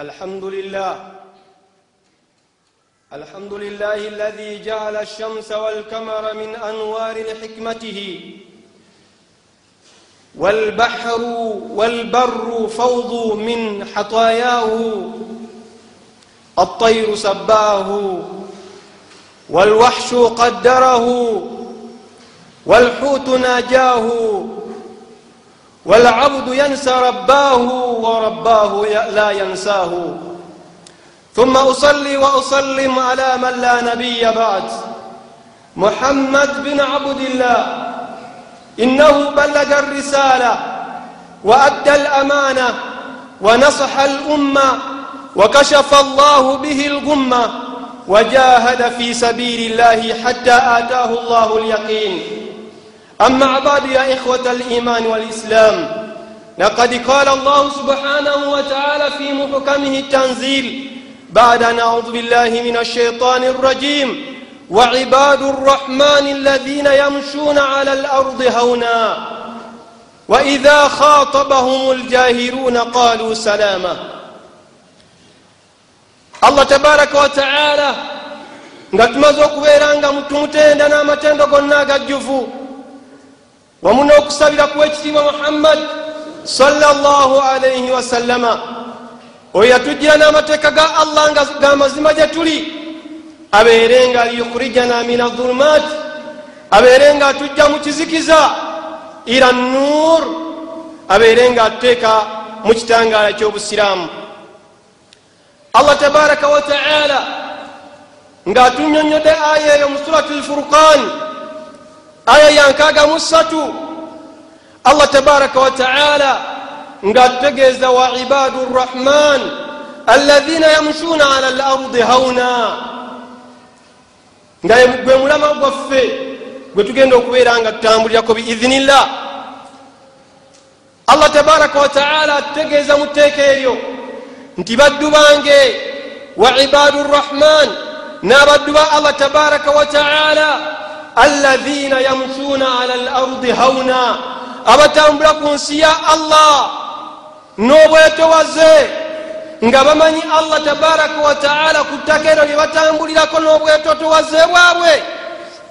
الحمد لله الحمد لله الذي جعل الشمس والقمر من أنوار حكمته والبحر والبر فوض من حطاياه الطير سباه والوحش قدره والحوت ناجاه walabdu yansa rabbahu warabbahu la yansahu. Thumma usalli wa usallim ala man la nabiya ba'd. Muhammad bin abdillah إنه بلغ الرسالة وأدى الأمانة ونصح الأمة وكشف الله به الغمة وجاهد في سبيل الله حتى آتاه الله اليقين أما بعد يا إخوة الإيمان والإسلام لقد قال الله سبحانه وتعالى في محكمه التنزيل بعد أن أعوذ بالله من الشيطان الرجيم وعباد الرحمن الذين يمشون على الأرض هونا وإذا خاطبهم الجاهلون قالوا سلاما allah tabaraka wataala nga tumaze okubeera nga tumutenda n'amatendo gonna agajjuvu wamu n'okusabira kuwa ekitiibwa muhammad wasallama oyo yatujjira n'amateeka ga allah nga ga mazima gye tuli. Abeere nga liyukhrijana min adhulumat abeere nga atujja mu kizikiza ila nur abeere nga atuteeka mu kitangaala ky'obusiraamu. Allah tabaraka wataala ngaatunyonyodde aya eyo mu surati lfurqan aya yankaaga mu ssatu allah tabaraka wataala ngaatutegeeza wa ibadu rrahman alladhina yamshuna ala lardi hauna nga gwe mulama gwaffe gwe tugenda okubeera nga tutambulirako biidhinillah allah tabaraka wataala atutegeeza mu tteeka eryo nti baddu bange wa ibadu rrahman n'abaddu ba allah tabaraka wataala alladhina yamshuna ala lardi hauna abatambula ku nsi ya allah n'obwetowaze nga bamanyi allah tabaraka wataala ku ttaka eryo lye batambulirako n'obwetotowaze bwabwe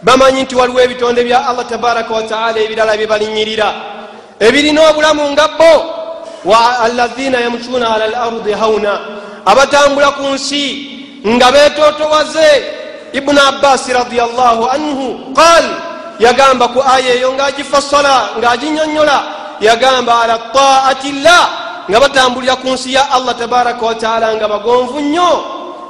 bamanyi nti waliwo ebitonde bya allah tabaraka wataala ebirala bye balinyirira ebirina obulamu nga bo alladhina yamshuna ala lardi hauna abatambula ku nsi nga betotowaze ibuni abbasi radiallahu anhu qal yagamba ku aya eyo ngaagifassala ngaaginyonyola yagamba ala taati llah nga batambulira ku nsi ya allah tabaraka wataala nga bagonvu nnyo.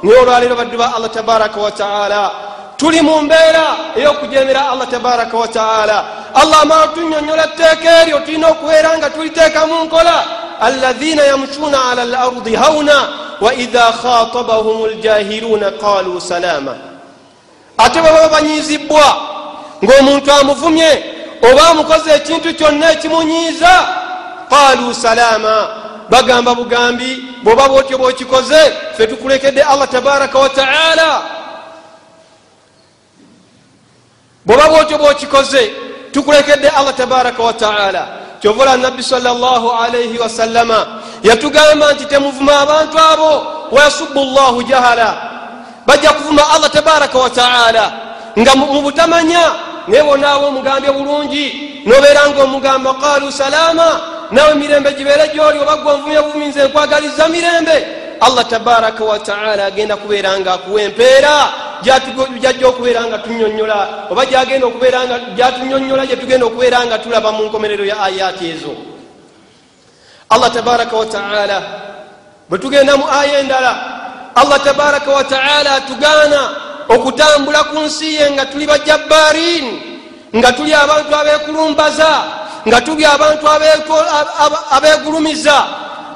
Naye olwaleero baddu ba allah tabaraka wataala tuli mu mbeera ey'okujemera allah tabaraka wataala allah amala tunyonyola etteeka eryo tulina okubeera nga tuliteeka mu nkola. Alladhina yamshuna ala lardi hauna waidha khatabahum ljahiluna qalu salama ate baba banyizibwa ng'omuntu amuvumye oba amukoze ekintu kyonna ekimunyiiza qalu salama bagamba bugambi bwoba bwotyo bwokikoze fe tukulekedde allah tabaraka wataala bwoba bwotyo bwokikoze tukulekedde allah tabaraka wataala kyovola nabbi salllah alaihi wasallama yatugamba nti temuvuma abantu abo wayasubu llahu jahala bajja kuvuma allah tabaraka wataala nga mu butamanya. Naye bonaawe omugambye bulungi nobeera nga omugamba qalu salama nawe mirembe gibeere gyoli oba gwe onvumye buvumi nze nkwagaliza mirembe. Allah tabaraka wataala agenda kubeera nga akuwa empeera jajja okubeera nga tunyonyola oba jagenda okubeera nga jatunyonyola gyetugenda okubeera nga tulaba mu nkomerero ya ayati ezo. Allah tabaraka wataala bwe tugenda mu aya endala allah tabaraka wataala atugaana okutambula ku nsi ye nga tuli bajabbarin nga tuli abantu abekulumbaza nga tuli abantu abegulumiza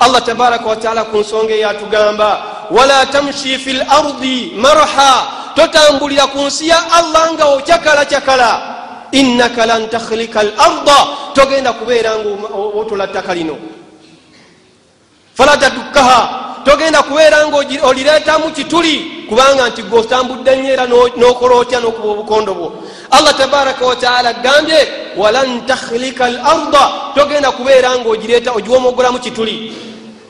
allah tabaraka wataala ku nsonga eyatugamba wala tamshi fi lardi marha. Totambulira ku nsi ya allah nga okyakalakyakala. Innaka lan takhlika larda togenda kubeera nga otola ttaka lino. Fala tadukkaha togenda kubeera nga olireetamu kituli kubanga nti gwe otambudde nnyo era n'okola otya n'okuba obukondo bwo? Allah tabaraka wataala agambye walan takhlika larda togenda kubeera nga ogireeta ogiwomogolamu kituli.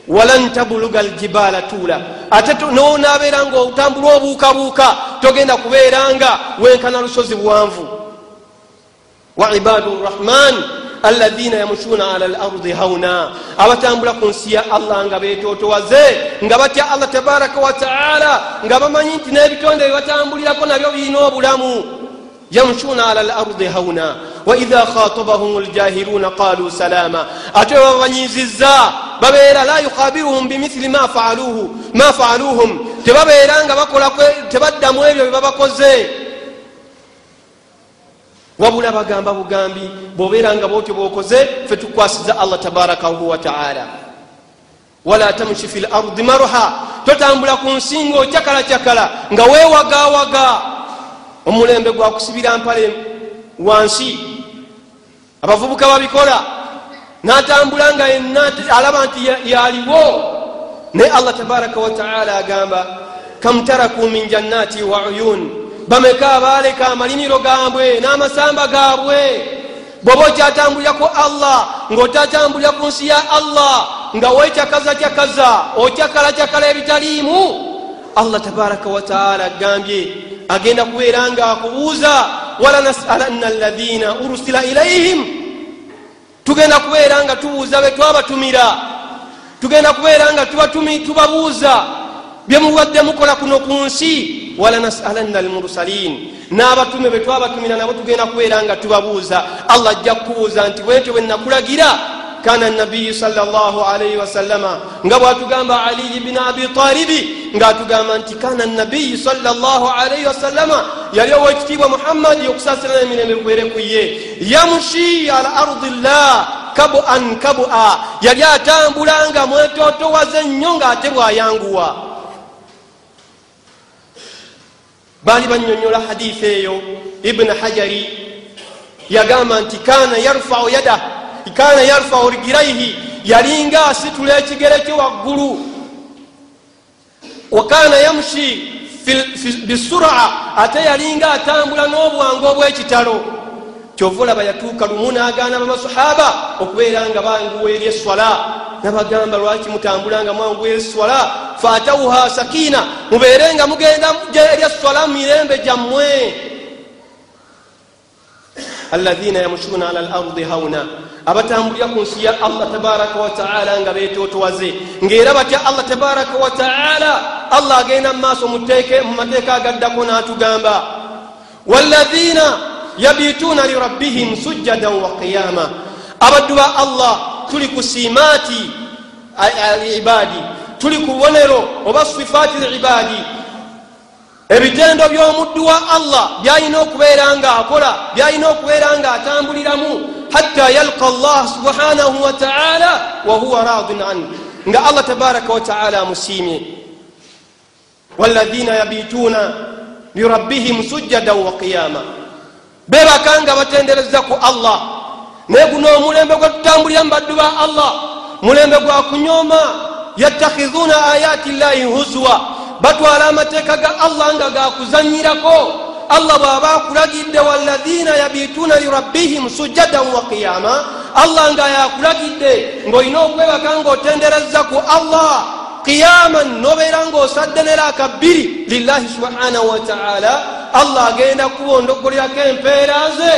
Walan tabuluga aljibaala tuula. Ate nonabeera nga otambula obuukabuuka togenda kubeera nga wenkana lusozi buwanvu wa ibadu rrahman alaina yamushuna ala lardi hauna. Abatambula ku nsi ya allah nga betotowaze nga batya allah tabaraka wataala nga bamanyi nti n'ebitonde byebatambulirako nabyo birina obulamu. Yamshuna ala lardi hauna. Waidha khatabahum ljahiluna qalu salama. Ate babanyiziza babeera la yukhabiruhum bimithili ma faaluhum. Tebabeera nga tebaddamu ebyo byebabakoze wabula bagamba bugambi bwobeera nga bwotyo bwokoze fe tukwasiza allah tabarakahu wataala wala tamshi fi lardi marha totambula ku nsinga ocyakalacyakala nga wewagawaga omulembe gwakusibira mpale wansi abavubuka babikola. Natambula nga yenna alaba nti yaliwo. Naye allah tabaraka wataala agamba kam taraku min jannati wa uyun bameka abaleka amalimiro gabwe n'amasamba gabwe bwoba okyatambuliraku allah ngaotatambulira ku nsi ya allah nga wekyakazakyakaza okyakalakyakala ebitaliimu allah tabaraka wataala agambye agenda kubeera nga akubuuza walanasalanna alaina ursila ilaihim tugenda kubeera nga tubuuza be twabatumira. Tugenda kubeera nga tubabuuza byemubadde mukola kuno ku nsi walanasalanna almursalin. N'abatume be twabatumira nabo tugenda kubeera nga tubabuuza. Allah ajja kukubuuza nti bwetyo bwe nakulagira kana nabiyi salllahalaihi wasallama nga bwatugamba aliyi bni abi talibi ngaatugamba nti kana nabiyi salllahalaihi wasallama yali owekitiibwa muhammadi okusasirana emirembe kubeere ku ye. Yamushi ala ardi llah kabuan kabua yali atambulanga mwetotowaze nnyo ngaate bwayanguwa baali banyonyola hadisi eyo. Ibuni hajari yagamba nti kana yarfau yadah kana yarfau rigiraihi yalinga asitula ekigere kye waggulu. Wakana yamushi bisura ate yalinga atambula n'obwangu obwekitalo. Kyova olaba yatuuka lumu n'agaana bamasahaba okubeera nga banguwa eri eswala. Nabagamba lwaki mutambula nga mwanguwa eri eswala fatauha sakina. Mubeere nga mugenda eri eswala mumirembe gyammwe. Alaina yamushuna ala lardi hauna. Abatambulira ku nsi ya allah tabaraka wataala nga betotowaze ngaera batya allah tabaraka wataala allah agenda mumaaso mu mateeka agaddako n'atugamba walaina yabituuna lirabbihim sujjadan wa qiyama abaddu ba allah tuli ku simaati alibadi tuli ku bubonero oba sifaati libadi ebitendo by'omuddu wa allah byalina okubeera nga akola byalina okubeera nga atambuliramu hatta yalqa allah subhanahu wataala wahuwa radin an nga allah tabaraka wataala amusiimye. Walaina yabituuna lirabbihim sujjadan wa qiyama bebakanga batendereza ku allah. Naye guno omulembe gwe tutambulira mu baddu ba allah mulembe gwa kunyoma yattakhiduna ayati llahi huzwa. Batwala amateeka ga allah nga gakuzanyirako allah bwaba akulagidde walaina yabituuna lirabbihim sujadan wa qiyama allah nga yakulagidde ngaolina okwebaka ngaotendereza ku allah qiyaman nobeera ngaosadde neraka bbiri lillahi subhanahu wataala allah agenda kubondogolerako empeera ze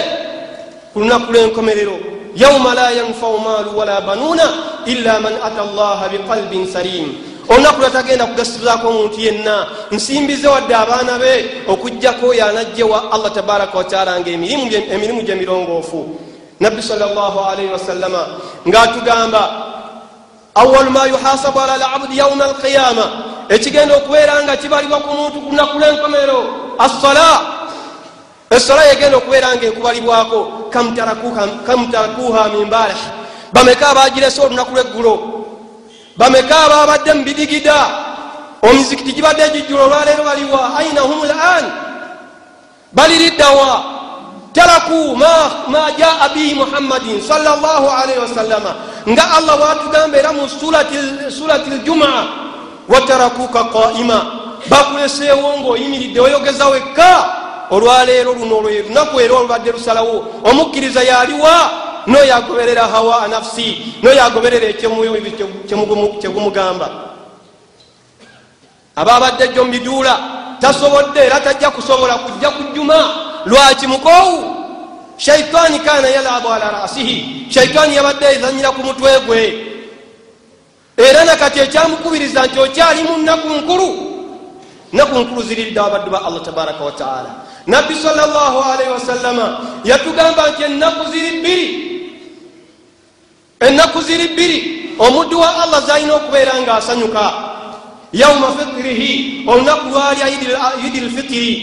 ku lunaku lwenkomerero yauma la yanfau maalu wala banuuna illa man ata allaha biqalbin salim olunaku lwatagenda kugasizaako omuntu yenna. Nsimbize wadde abaana be okugjako oyo anajjewa allah tabaraka wataala nga emirimu gye mirongoofu nabbi salllahalihi wasallama ngaatugamba awalu ma yuhasabu ala labudi yauma alqiyama ekigenda okubeera nga kibalibwa ku muntu ku lunaku lwenkomero assala essola yegenda okubeera nga ekubalibwako kamtarakuha mimbalih bameka abagirese olunaku lweggulo bameka ababadde mubidigida omizikiti gibadde egijjula olwaleero baliwa aina hum lan baliriddawa taraku ma jaa bihi muhammadin salllahalihi wasallama nga allah bwatugamba era mu surati ljumaa watarakuka qaima. Bakuleseewo ngaoyimiridde oyogeza wekka olwaleero luno lwe lunaku era olubadde lusalawo omukkiriza yaliwa noyo agoberera hawa nafsi noyo agoberera ekyegumugamba aba abadde jjo mubiduula tasobodde era tajja kusobola kujja kujjuma lwaki mukowu shaitaani kana yalabu ala rasihi shaitaani yabadde ezanyira ku mutwe gwe. Era nakati ekyamukubiriza nti okyali mu nnaku nkulu nnaku nkulu ziriridde abaddu ba allah tabaraka wataala nabbi salllahalaihi wasallama yatugamba nti ennaku ziri bbiri. Ennaku ziri bbiri omuddu wa allah zalina okubeera nga asanyuka yauma fitirihi olunaku lwalya idi lfitiri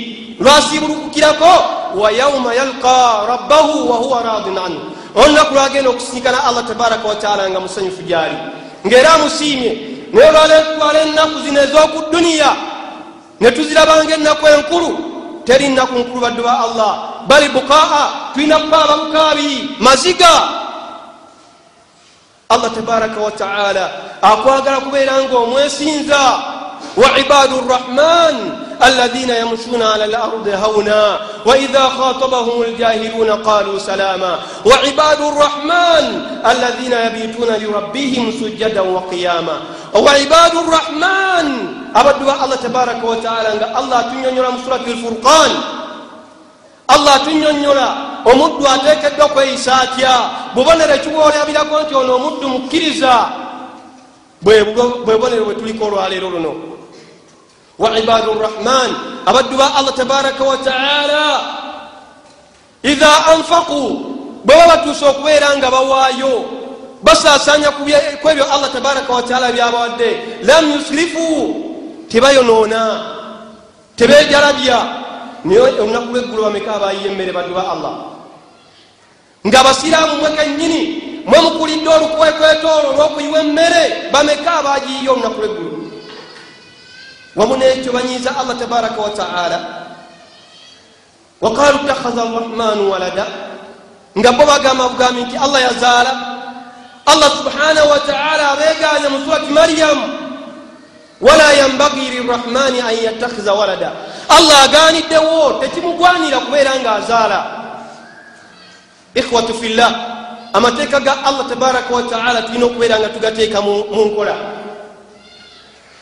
lwasibulukukirako wa yauma yalqa rabbahu wahuwa radin anhu. Olunaku lwagenda okusinkana allah tabaraka wataala nga musanyufu gyali. Ngaera amusiimye naye lwaletwala ennaku zino ez'oku duniya ne tuzirabanga ennaku enkulu teri nnaku nkulu baddu ba allah. Bali bukaa tulina kukaaba bukaabi maziga. Allah tabaraka wataala akwagala kubeera nga omwesinza wa ibadu rrahman الذين يمشون على الأرض هونا وإذا خاطبهم الجاهلون قالوا سلاما وعباد الرحمن الذين يبيتون لربهم سجدا وقياما وعباد الرحمن أبدوا الله تبارك وتعالى الله تنينيرا مسورة الفرقان allah tunyonyola omuddu ateekeddwa okweyisa atya bubonero ekiwoolabirako nti ono omuddu mukkiriza bwe bubonero bwe tuliko olwaleero luno wa ibaadu rrahman abaddu ba allah tabaraka wataala idha anfaku bwe baba batuuse okubeera nga bawaayo basaasaanya ku ebyo allah tabaraka wataala byabawadde lam yusrifu. Tebayonoona tebeejalabya naye olunaku lweggulu bameka abayiya emmere baddu ba allah. Nga basiraamu mwe kennyini mwe mukulidde olukwekweto olwo olw'okuyiwa emmere bameka abaagiyiya olunaku lweggulu wamu nekyo banyiiza allah tabaraka wataala waqalu takhaza arrahmanu walada. Nga bo bagamba bugambi nti allah yazaala allah subhanahu wataala abeeganya mu surati maryamu wala yambagi lirrahmani an yattakhiza walada. Allah aganiddewo tekimugwanira kubeera nga azaala ikhwatu fillah amateeka ga allah tabaraka wataala tulina okubeera nga tugateeka mu nkola.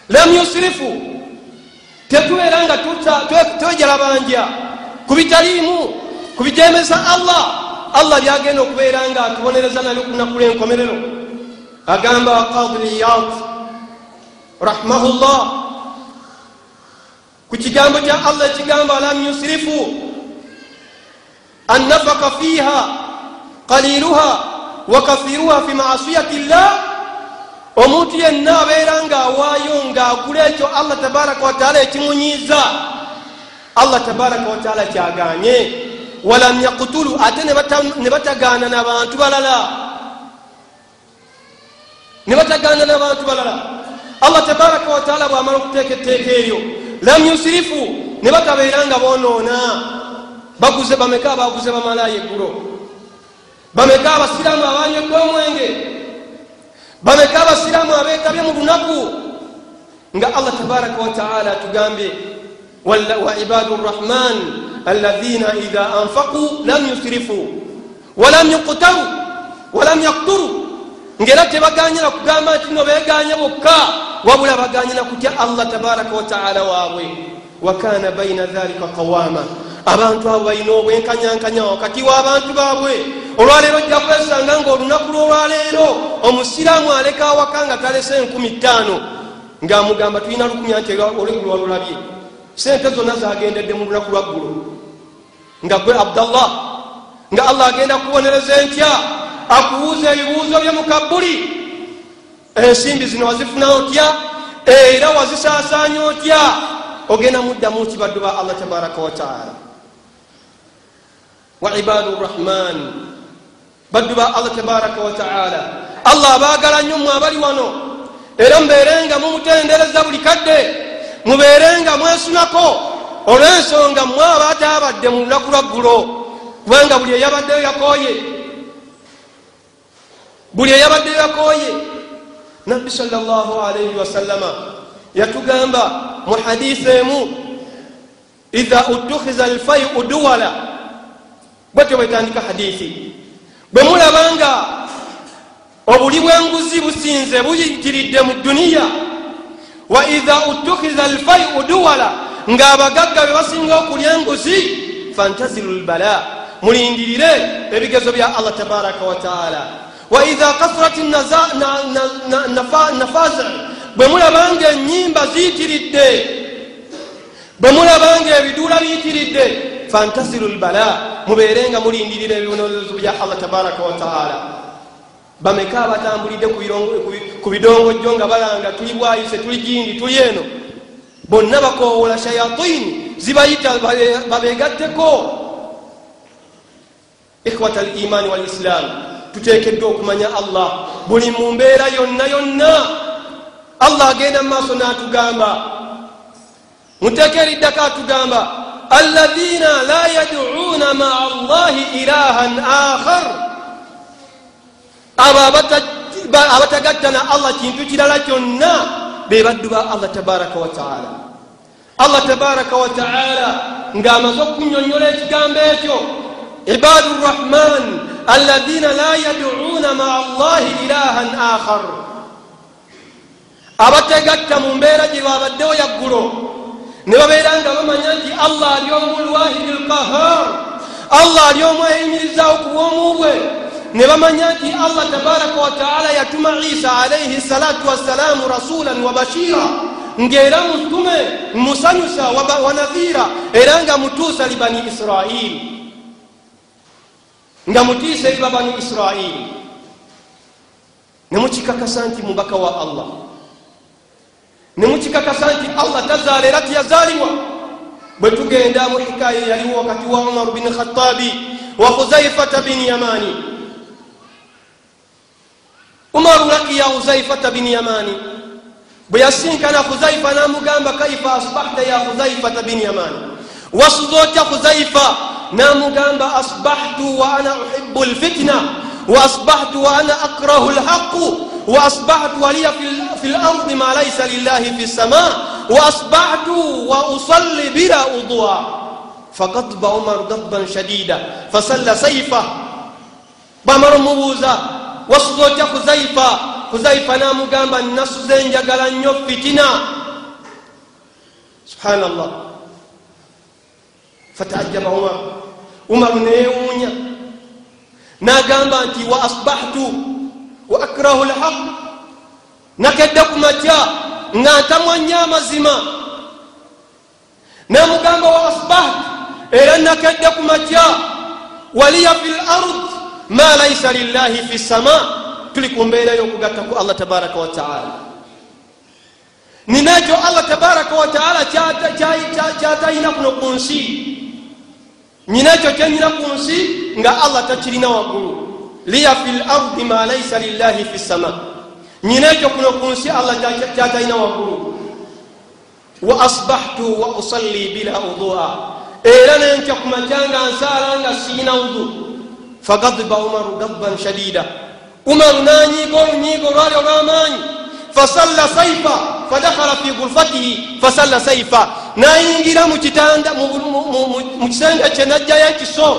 Lam yusirifu tetubeera nga twejalabanja ku bitaliimu ku bijemesa allah. Allah byagenda okubeera nga atubonereza nalyo kunaku lwenkomerero. Agamba qadiyat rahimahullah ku kigambo kya allah ekigamba lam yusirifu annafaka fiiha qaliluha wa kathiruha fi maasiyati llah omuntu yenna abeera ngaawaayo ngaagula ekyo allah tabaraka wataala ekimunyiiza. Allah tabaraka wataala kyaganye walam yaktulu ate ne batagaana nabantu balala. Ne batagaana nabantu balala. Allah tabaraka wataala bwamala okuteeka etteeka eryo lam yusirifu ne batabeera nga bonoona baguze bameka abaguze bamalayo eggulo. Bameka abasiraamu abanywedde omwenge bameka abasiraamu abeetabye mu lunaku nga allah tabaraka wataala atugambye wa ibadu rrahman alaina idha anfaqu lam yusrifu walam yuqtaru walam yakturu ngaera tebaganyira kugamba nti no beganye bokka wabula baganyira kutya allah tabaraka wataala waabwe. Wakana baina dhalika qawama. Abantu abo balina obwenkanyankanya wakati w'abantu baabwe olwaleero ojja kwesanga nga olunaku lwolwaleero omusiraamu aleka awaka nga talese enkumi ttaano ngaamugamba tulina lukumi anti olwegulu walulabye sente zonna zagendedde mu lunaku lwaggulo nga gwe abdallah nga allah agenda kubonereza entya akubuuza ebibuuzo bye mukabbuli ensimbi zino wazifuna otya? Era wazisaasaanya otya? Ogenda muddamu kibaddu ba allah tabaraka wataala wa ibadu rrahman baddu ba allah tabaraka wataala allah abaagala nnyo mwe abali wano. Era mubeerenga mumutendereza buli kadde. Mubeerenga mwesunako olw'ensonga mwe abaataabadde mu lunaku lwaggulo kubanga buli eyabaddeyo yakooye buli eyabaddeyo yakooye nabbi salllah alaihi wasallama yatugamba mu hadisi emu idha utukhiza alfaiu duwala. Bwetyo bwetandika hadithi bwe mulabanga obuli bwenguzi businze buyitiridde mu duniya wa idha utukhiza alfaiu duwala ng'abagagga be basinga okulya enguzi fantaziru lbala mulindirire ebigezo bya allah tabaraka wataala wa idha kasurat nafazi bwe mulabanga enyimba ziyitiridde bwe mulabanga ebiduula biyitiridde fantaziru lbala mubeerenga mulindirire ebibonerezo bya allah tabaraka wataala bameka abatambulidde ku bidongojjo nga balanga tuli bwayise tuli gindi tuli eno. Bonna bakowola shayatini zibayita babegatteko. Ikhwata limaani walislaamu tutekeddwa okumanya allah buli mu mbeera yonna yonna. Allah agenda mu maaso n'atugamba muteeka eriddako atugamba alladina la yaduuna maa allahi ilahan akhar abo abatagatta na allah kintu kirala kyonna bebaddu ba allah tabaraka wataala allah tabaraka wataala ng'amaze okunyonyola ekigambo ekyo ibadu rrahman alladina la yaduuna maa allahi ilahan akhar abategatta mu mbeera gye babaddewo yaggulo ne babeera nga bamanya nti allah ali omu lwahidi lkahar allah ali omu ayimirizaawo ku bwomu bwe ne bamanya nti allah tabaraka wataala yatuma isa alaihi salatu wassalaamu rasulan wa bashira ngaera mutume musanyusa wanadhira era nga mutuusa li bani israili nga mutiisa eri babani israili nemukikakasa nti mubaka wa allah nemukikakasa nti allah tazaala era tiyazaalibwa bwe tugenda mu hikaya yaliwo wakati wa umar bin khatabi wa khuzaifata bin yamani. Umaru lakiya khuzaifata bin yamani. Bwe yasinkana khuzaifa namugamba kaifa asbahta ya khuzaifata bin yamani. Wasuzotya khuzaifa namugamba asbahtu wa ana uhibu lfitna wa asbahtu wa ana akrahu lhaqu asbahtu waliya fi lardi ma laisa lillahi fi lsama wa asbahtu wa usalli bila udua fagadba umaru gadban shadida fasalla saifa bamara omubuuza wasuzotya kuzaifa kuzaifa namugamba nasuze njagala nnyo fitina subhanallah fataajaba umar umaru neyewuunya nagamba nti wa asbahtu wa akrahu lhaq nakedde ku matya nga ntamwanya amazima namugamba wa asbahtu era nakedde ku matya waliya fi lard ma laisa lillahi fi sama tuli ku mbeera y'okugatta ku allah tabaraka wataala ninakyo allah tabaraka wataala kyatalina kuno ku nsi nyinakyo kyenyina ku nsi nga allah takirina waggulu liya fi lardi ma laisa lillahi fi sama. Nyinekyo kuno ku nsi allah kyatalina waggulu wa asbahtu wa usalli bila udua era nenkya ku makyanga nsaala nga siina udu fagadiba umaru gadban shadida. Umaru nanyiiga olunyiiga olwali olw'amaanyi fasalla saifa fadakhala fi gulfatihi fasalla saifa. Nayingira mu kisenge kye najjayo ekiso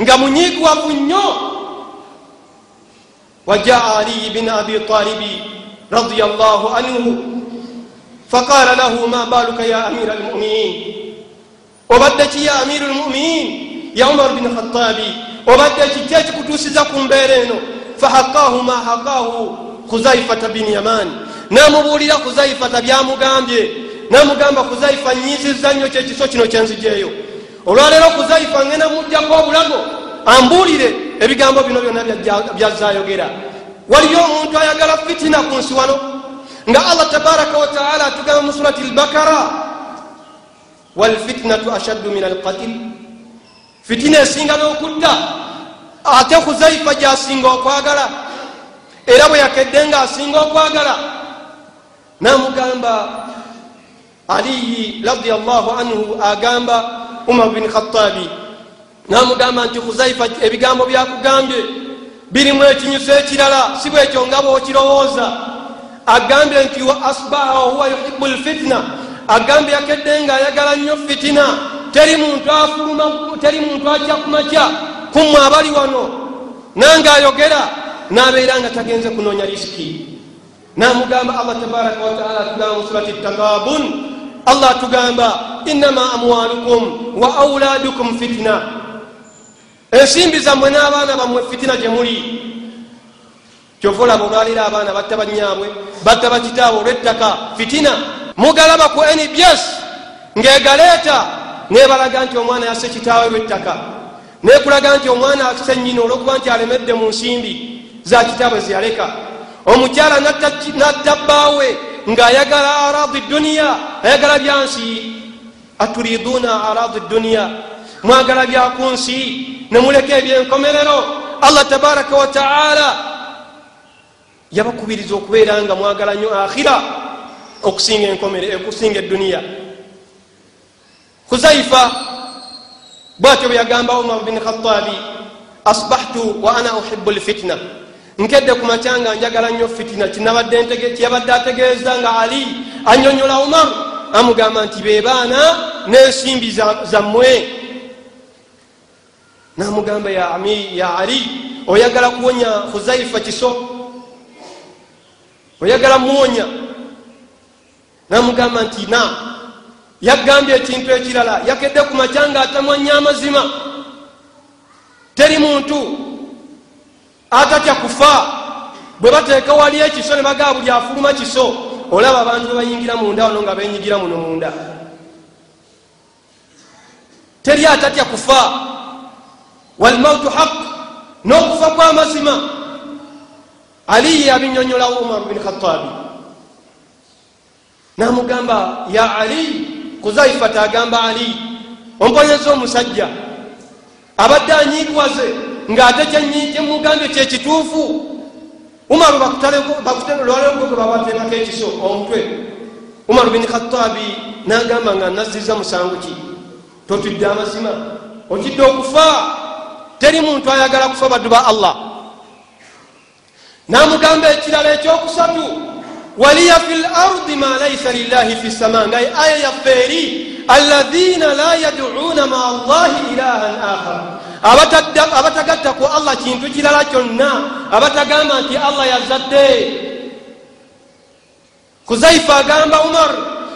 nga munyiigwavu nnyo wajaa aliyi bin abi talibi radi allahu anhu faqala lahu ma baluka ya amira almuminin obadde ki ya amiru lmuminin ya umar bin khatabi obadde kiki ekikutuusiza ku mbeera eno fahakahu ma hakahu kuzaifata bin yamani namubuulira kuzaifata byamugambye namugamba kuzaifa nyiziza nnyo kyekiso kino kyenzijeeyo olwaleero kuzaifa ngenda mujjako obulago ambuulire ebigambo bino byonna byazayogera waliyo omuntu ayagala fitina ku nsi wano nga allah tabaraka wataala atugamba mu surati lbakara walfitnatu ashaddu min alqatil fitina esinga n'okutta. Ate kuzaifa gyasinga okwagala era bwe yakedde nga asinga okwagala namugamba aliyi radiallahu anhu agamba umar bin khatabi namugamba nti kuzaifa ebigambo byakugambye birimu ekinyuso ekirala si bwekyo nga bwokirowooza. Agambye nti wa asbaha wahuwa yuhibu lfitna agambye yakedde nga ayagala nnyo fitina. Teri muntu afuluma teri muntu ajja kumakya kummwe abali wano nange ayogera nabeera nga tagenze kunoonya risiki. Namugamba allah tabaraka wataala atugamba musurati takabun allah atugamba inama amwalukum wa auladukum fitina ensimbi zammwe n'abaana bammwe fitina gyemuli kyova olaba olwaliro abaana batta banyabwe batta bakitaabwe olwettaka fitina. Mugalaba ku nbs ng'egaleeta nebalaga nti omwana yasse kitaawe lwettaka nekulaga nti omwana akise nyina olwokuba nti alemedde mu nsimbi za kitaabwe zeyaleka omukyala natta bbaawe ng'ayagala aradi duniya ayagala byansi. Aturiduuna aradi duniya mwagala byaku nsi nemuleka ebyenkomerero allah tabaraka wataala yabakubiriza okubeera nga mwagala nnyo akhira okusinga enkomere okusinga eduniya huzaifa bwatyo bweyagamba umar bin khatabi asbahtu wa ana uhibu lfitna nkedde ku macyanga njagala nnyo fitina. Kyeyabadde ategeeza nga ali anyonyola umar amugamba nti bebaana n'ensimbi zammwe namugamba ya ali oyagala kuwonya huzaifa kiso? Oyagala muwonya? Namugamba nti na. Yagambye ekintu ekirala yakedde ku macyanga atamwanya amazima teri muntu atatya kufa bwe bateeka wali ekiso ne bagaa buli afuluma kiso olaba abantu bebayingira munda wano nga benyigira muno munda. Teri atatya kufa walmautu haq n'okufa kw'amazima ali yabinyonyola umar bin khatabi namugamba ya ali kuzaifata agamba ali omponyeza omusajja abadde anyigwaze ngaate kyemugambye kyekituufu umaru lwalogwe babateekako ekiso omutwe umaru bin khatabi nagamba nga naziza musangu ki totudde amazima okidde okufa teri muntu ayagala kufa baddu ba allah. Namugamba ekirala ekyokusatu waliya fi lardi ma laisa lillahi fi sama nga aya yaffe eri alaina la yaduuna maa allahi ilahan akhar. Abatagatta ku allah kintu kirala kyonna abatagamba nti allah yazadde. Kuzaifa agamba umar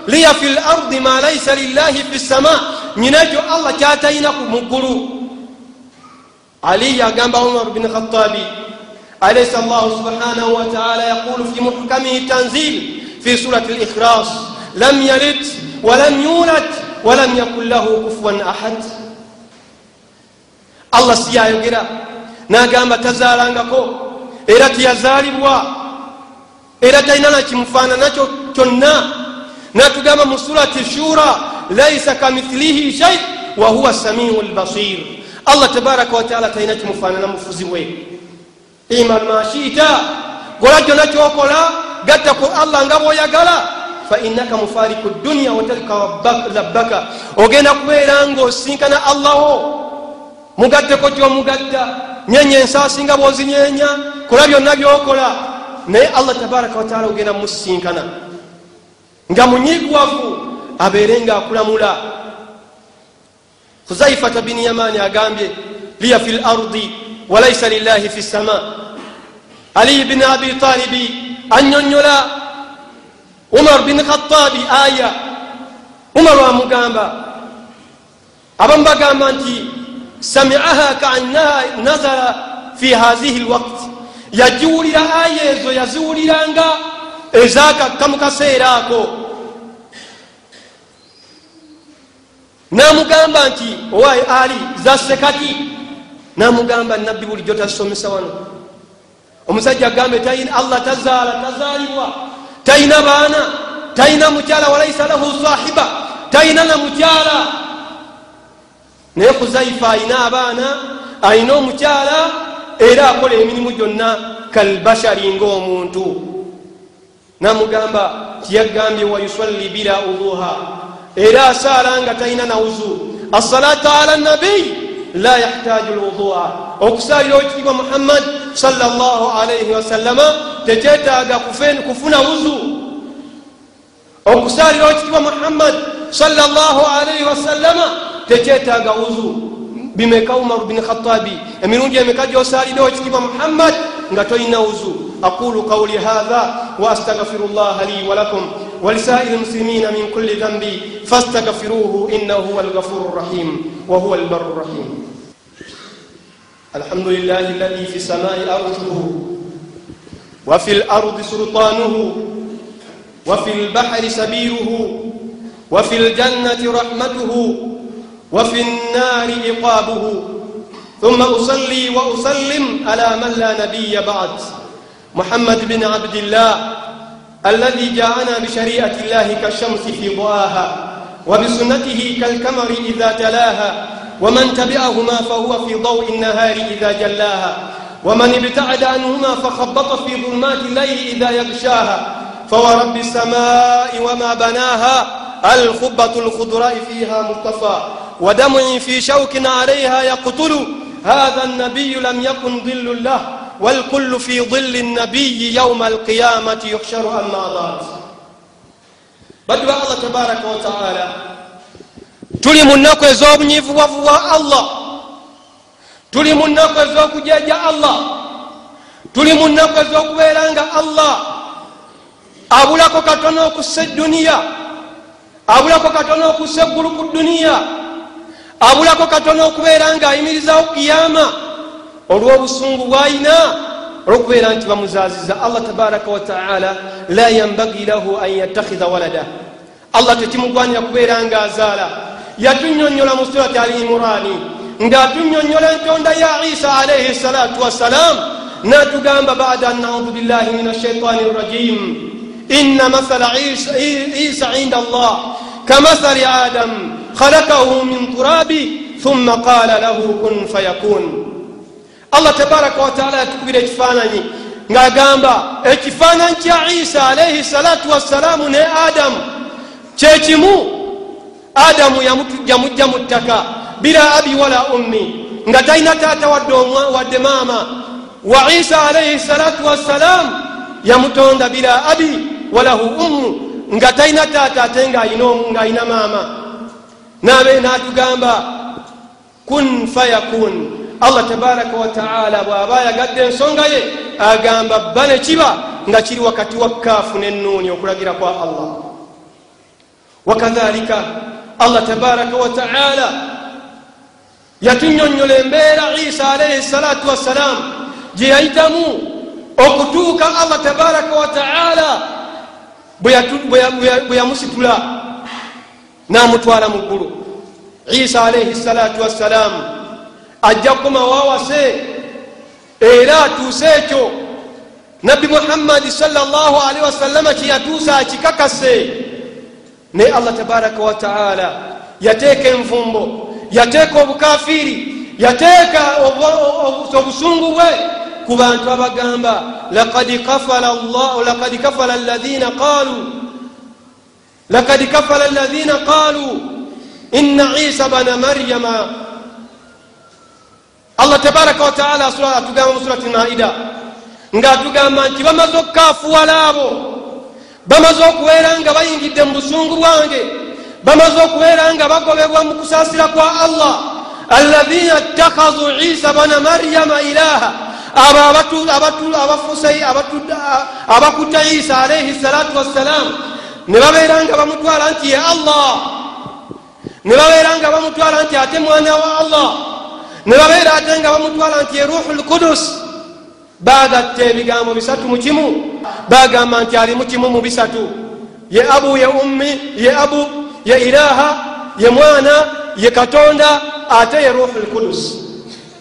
liya fi lardi ma laisa lillahi fi sama nyina ekyo allah kyatayina ku muggulu ali agamba umar bin khatabi أليس الله سبحانه وتعالى يقول في محكمه التنزيل في سورة الإخلاص لم يلد ولم يولد ولم يكن له كفوا أحد allah siyayogera nagamba tazalangako era tiyazalibwa era talina nakimufaananakyo kyonna natugamba mu surati shura laisa kamithilihi shai wahuwa samiu lbasir allah tabaraka wataala talina kimufaanana mufuzi bwe iman mashita gola kyona kyokola gatta ku allah nga bwoyagala fainaka mufariku duniya watalika labbaka ogenda kubeera nga osinkana allaho mugatteko kyomugatta nyenya ensaasi nga bwozinyenya kola byonna byokola. Naye allah tabaraka wataala ogenda musisinkana nga munyigwavu abeere nga akulamula huzaifata bini yamani agambye liya fi lardi walaisa lillahi fi ssama ali bini abi talibi anyonyola. Umar bin khatabi aya. Umar amugamba abamu bagamba nti samiaha kaannaha nazara fi hazihi lwakt yagiwulira aya ezo yaziwuliranga ezakakka mu kaseera ako namugamba nti owaye ali zassekati namugamba nabbi bulijjo tasomesa wano. Omusajja agambe allah tazaala tazaalibwa. Talina baana talina mukyala walaisa lahu sahiba talina na mukyala. Naye kuzaifa alina abaana alina omukyala era akola emirimu gyonna kalbashari ngaomuntu namugamba tiyagambye wayusalli bila uduha era asaala nga talina nawuzu assalatu ala nabiyi la yahtaju lwudua okusalira okitibwa muhammad salaalaihi wasallama tekyetaaga kufuna wuzu. Okusalira okitibwa muhammad salaalaihi wasallama tekyetaaga wuzu. Bimeka umar bin khatabi emirundi emeka gyosalirewo ekitibwa muhammad nga tolina wuzu. Aqulu qawli hatha wa astagfiru llaha li walakum ولسائر المسلمين من كل ذنب فاستغفروه إنه هو الغفور الرحيم وهو البر الرحيم. الحمد لله الذي في السماء أرشه وفي الأرض سلطانه وفي البحر سبيله وفي الجنة رحمته وفي النار عقابه. ثم أصلي وأسلم على من لا نبي بعد محمد بن عبد الله الذي جاءنا بشريعة الله كالشمس في ضواها وبسنته كالكمر إذا تلاها ومن تبعهما فهو في ضوء النهار إذا جلاها ومن ابتعد عنهما فخبط في ظلمات الليل إذا يغشاها فورب السماء وما بناها الخبة الخضراء فيها مصطفى ودمعي في شوك عليها يقتل هذا النبي لم يكن ظل له والكل في ظل النبي يوم القيامة يحشر أما ذات بدو الله تبارك وتعالى tuli mu nnaku ez'obunyivuwavu bwa allah tuli mu nnaku ez'okujeja allah tuli mu nnaku ez'okubeera nga allah abulako katono okussa eduniya abulako katono okussa eggulu ku duniya abulako katono okubeera nga ayimirizawo kiyama Olw'obusungu bwayina olwokubeera nti bamuzaziza allah tabaraka wataala la yambagi lahu an yattakhidha walada. Allah tekimugwanira kubeera nga azaala. Yatunyonyola mu surati al imurani ngaatunyonyola entonda ya isa alaihi salatu wassalam natugamba bada an naudu billahi min ashaitani rrajim ina mathala isa inda allah. Kamathali adam khalakahu min turabi thumma qala lahu kun fayakun allah tabaraka wataala yatukubira ekifaananyi. Ngaagamba ekifaananyi kya isa alaihi salatu wassalamu ne adamu kyekimu adamu yamujja mu ttaka bila abi wala ummi nga talina taata wadde maama. Wa isa alaihi salatu wassalam yamutonda bila abi walahu ummu nga talina taata ate ng'ayina maama. Nabe natugamba kun fayakun allah tabaraka wataala bw'aba yagadde ensonga ye agamba bba ne kiba nga kiri wakati wa kaafu nennuuni okulagira kwa allah. Wakadhalika allah tabaraka wataala yatunyonyola embeera isa alaihi salatu wassalamu gye yayitamu okutuuka allah tabaraka wataala bwe yamusitula namutwala mu ggulu. Isa alaihi salatu wassalamu ajja kukoma wawase era atuuse ekyo. Nabbi muhammadi salllah alaihi wasallama kyeyatuusa akikakase. Naye allah tabaraka wataala yateeka envumbo yateeka obukafiri yateeka obusungu bwe ku bantu abagamba lakad kafala alladhina qalu lakad kafala alladhina qalu ina isa bana maryama allah tabaraka wataala atugamba mu surati maida ngaatugamba nti bamaze okukafuwala abo bamaze okubeera nga bayingidde mu busungu bwange bamaze okubeera nga bagobebwa mu kusaasira kwa allah. Alaina ttakhazu isa bana maryama ilaha abo abafuuse abakutta isa alaihi salatu wassalamu ne babeera nga bamutwala nti ye allah! Ne babeera nga bamutwala nti ate mwana wa allah ne babeera ate nga bamutwala nti ye ruhu lkudus bagatta ebigambo bisatu mukimu bagamba nti ali mukimu mu bisatu. Ye abu ye ummi ye abu ye ilaha ye mwana ye katonda ate ye ruhu lkudus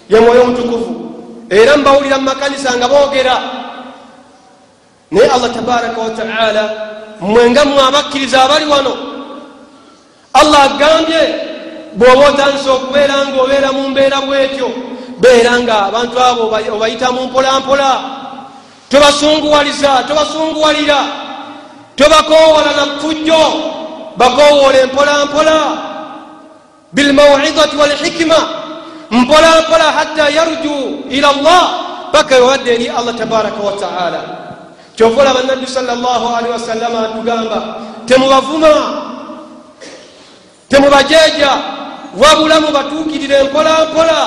ye mwoyo mutukuvu. Era mbawulira mu makanisa nga boogera. Naye allah tabaraka wataala mwenga mwe abakkiriza abali wano. Allah agambye bw'oba otandisa okubeera nga obeera mu mbeera bwetyo beera nga abantu abo obayitamu mpolampola. Tobasunguwaliza tobasunguwalira tobakowala nafujjo bakowoola mpolampola bilmawidati walhikima mpolampola hatta yarju ila llah paka wewadde eri allah tabaraka wataala kyova olaba nabbi salllahalihi wasallama atugamba temubavuma wabulamu batuukirire mpolampola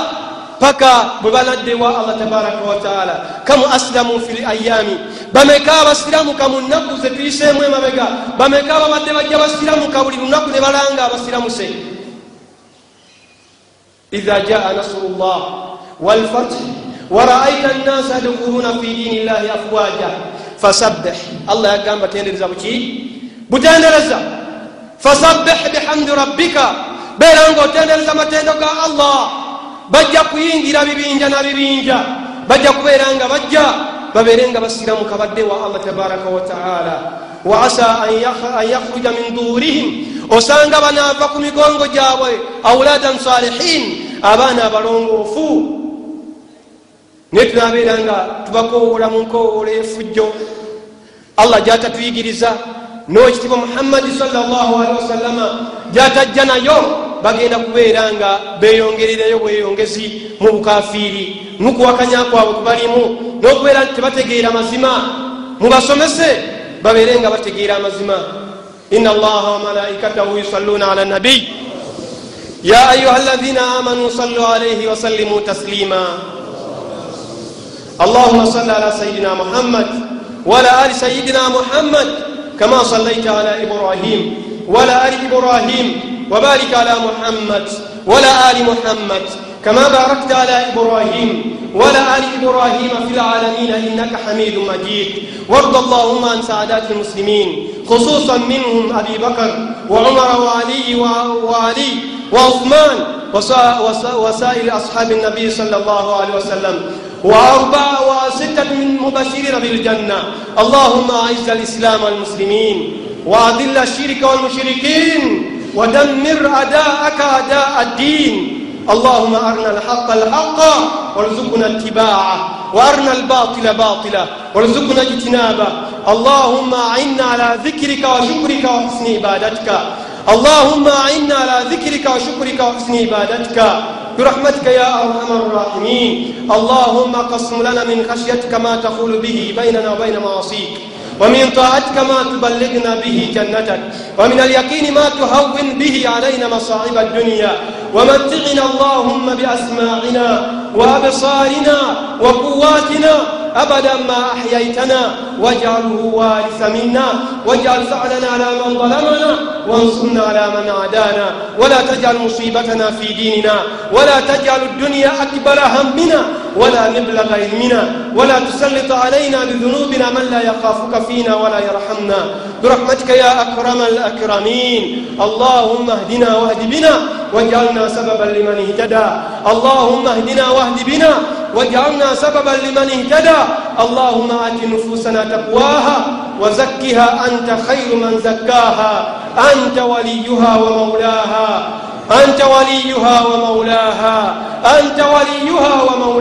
paka bwe banaddewa allah tabaraka wataala kamu aslamu fi ayami bameka abasiramuka mu nnaku zetuyiseemu emabega. Bameka babadde bajja basiramuka buli lunaku ne balanga abasiramuse iha jaa nasru llah walfath waraaita nnasa yadkhuluna fi dini llahi afwaja fasabbih. Allah yagamba tendereza buki? Butendereza. Fasabbih bihamdi rabbika beera nga otendereza matendo ga allah. Bajja kuyingira bibinja na bibinja. Bajja kubeera nga bajja. Babeere nga basiramuka baddewa allah tabaraka wataala wa asa an yakhruja min duurihim osanga banaava ku migongo gyabwe. Auladan salihin. Abaana abalongoofu. Naye tunabeera nga tubakowoola mu nkowoola efujjo. Allah gyatatuyigiriza. N'ekitibwa muhammadi salllahalihi wasallama gyatajja nayo bagenda kubeera nga beyongerereyo bweyongezi mu bukafiiri. Nukuwakanya kwabwe kubalimu n'okubeera nti tebategeera mazima. Mubasomese babeere nga bategeera amazima ina allaha wamalaikatahu yusalluuna ala nabiy ya ayuha alladhina amanu sallu alaihi wasallimu taslima. Allahuma salli ala sayidina muhammad wala ali sayidina muhammad kama sallaita ala ibrahim wala ali ibrahim وبارك على محمد ولا آل محمد كما باركت على إبراهيم ولا آل إبراهيم في العالمين إنك حميد مجيد. وارض اللهم عن سعادات المسلمين خصوصا منهم أبي بكر وعمر وعلي وعلي وعثمان وسائر أصحاب النبي صلى الله عليه وسلم. وأربعة وستة من مبشرين بالجنة. اللهم أعز الإسلام والمسلمين وأذل الشرك والمشركين. ودمر أداءك أداء الدين. اللهم أرنا الحق الحق وارزقنا اتباعه وأرنا الباطل باطلا وارزقنا اجتنابه. اللهم أعنا على ذكرك وشكرك وحسن عبادتك. اللهم أعنا على ذكرك وشكرك وحسن عبادتك. برحمتك يا أرحم الراحمين. اللهم قسم لنا من خشيتك ما تقول به بيننا وبين معاصيك ومن طاعتك ما تبلغنا به جنتك ومن اليقين ما تهون به علينا مصاعب الدنيا. ومتعنا اللهم بأسماعنا وأبصارنا وقواتنا أبدا ما أحييتنا واجعله وارث منا واجعل فعلنا على من ظلمنا وانصرنا على من عادانا. ولا تجعل مصيبتنا في ديننا ولا تجعل الدنيا أكبر همنا. ولا مبلغ علمنا ولا تسلط علينا بذنوبنا من لا يخافك فينا ولا يرحمنا. برحمتك يا أكرم الأكرمين. اللهم اهدنا واهد بنا واجعلنا سببا لمن اهتدى. اللهم اهدنا واهد بنا واجعلنا سببا لمن اهتدى. اللهم آت نفوسنا تقواها وزكها أنت خير من زكاها. أنت وليها ومولاها. أنت وليها ومولاها. أنت ولي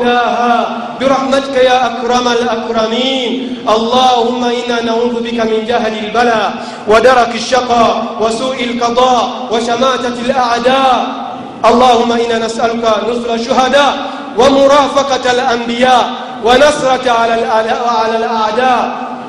وأدناها برحمتك يا أكرم الأكرمين. اللهم إنا نعوذ بك من جهل البلاء ودرك الشقاء وسوء القضاء وشماتة الأعداء. اللهم إنا نسألك نصر الشهداء ومرافقة الأنبياء ونصرة على الأعداء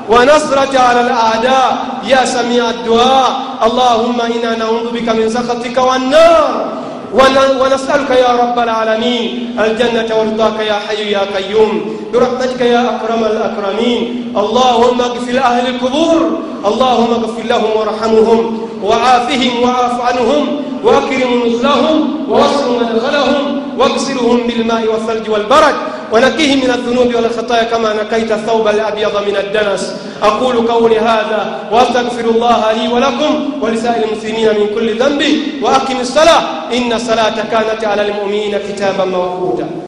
ونصرة على الأعداء. يا سميع الدعاء. اللهم إنا نعوذ بك من سخطك والنار. ونسألك يا رب العالمين الجنة ورضاك يا حي يا قيوم برحمتك يا أكرم الأكرمين. اللهم اغفر أهل القبور اللهم اغفر لهم وارحمهم وعافهم وعاف عنهم واكرم نزلهم ووصل مدخلهم واغسلهم بالماء والثلج والبرد. ونقيه من الذنوب والخطايا كما نقيت الثوب الأبيض من الدنس. أقول قولي هذا وأستغفر الله لي ولكم ولسائر المسلمين من كل ذنب وأقم الصلاة. إن الصلاة كانت على المؤمنين كتابا موقوتا.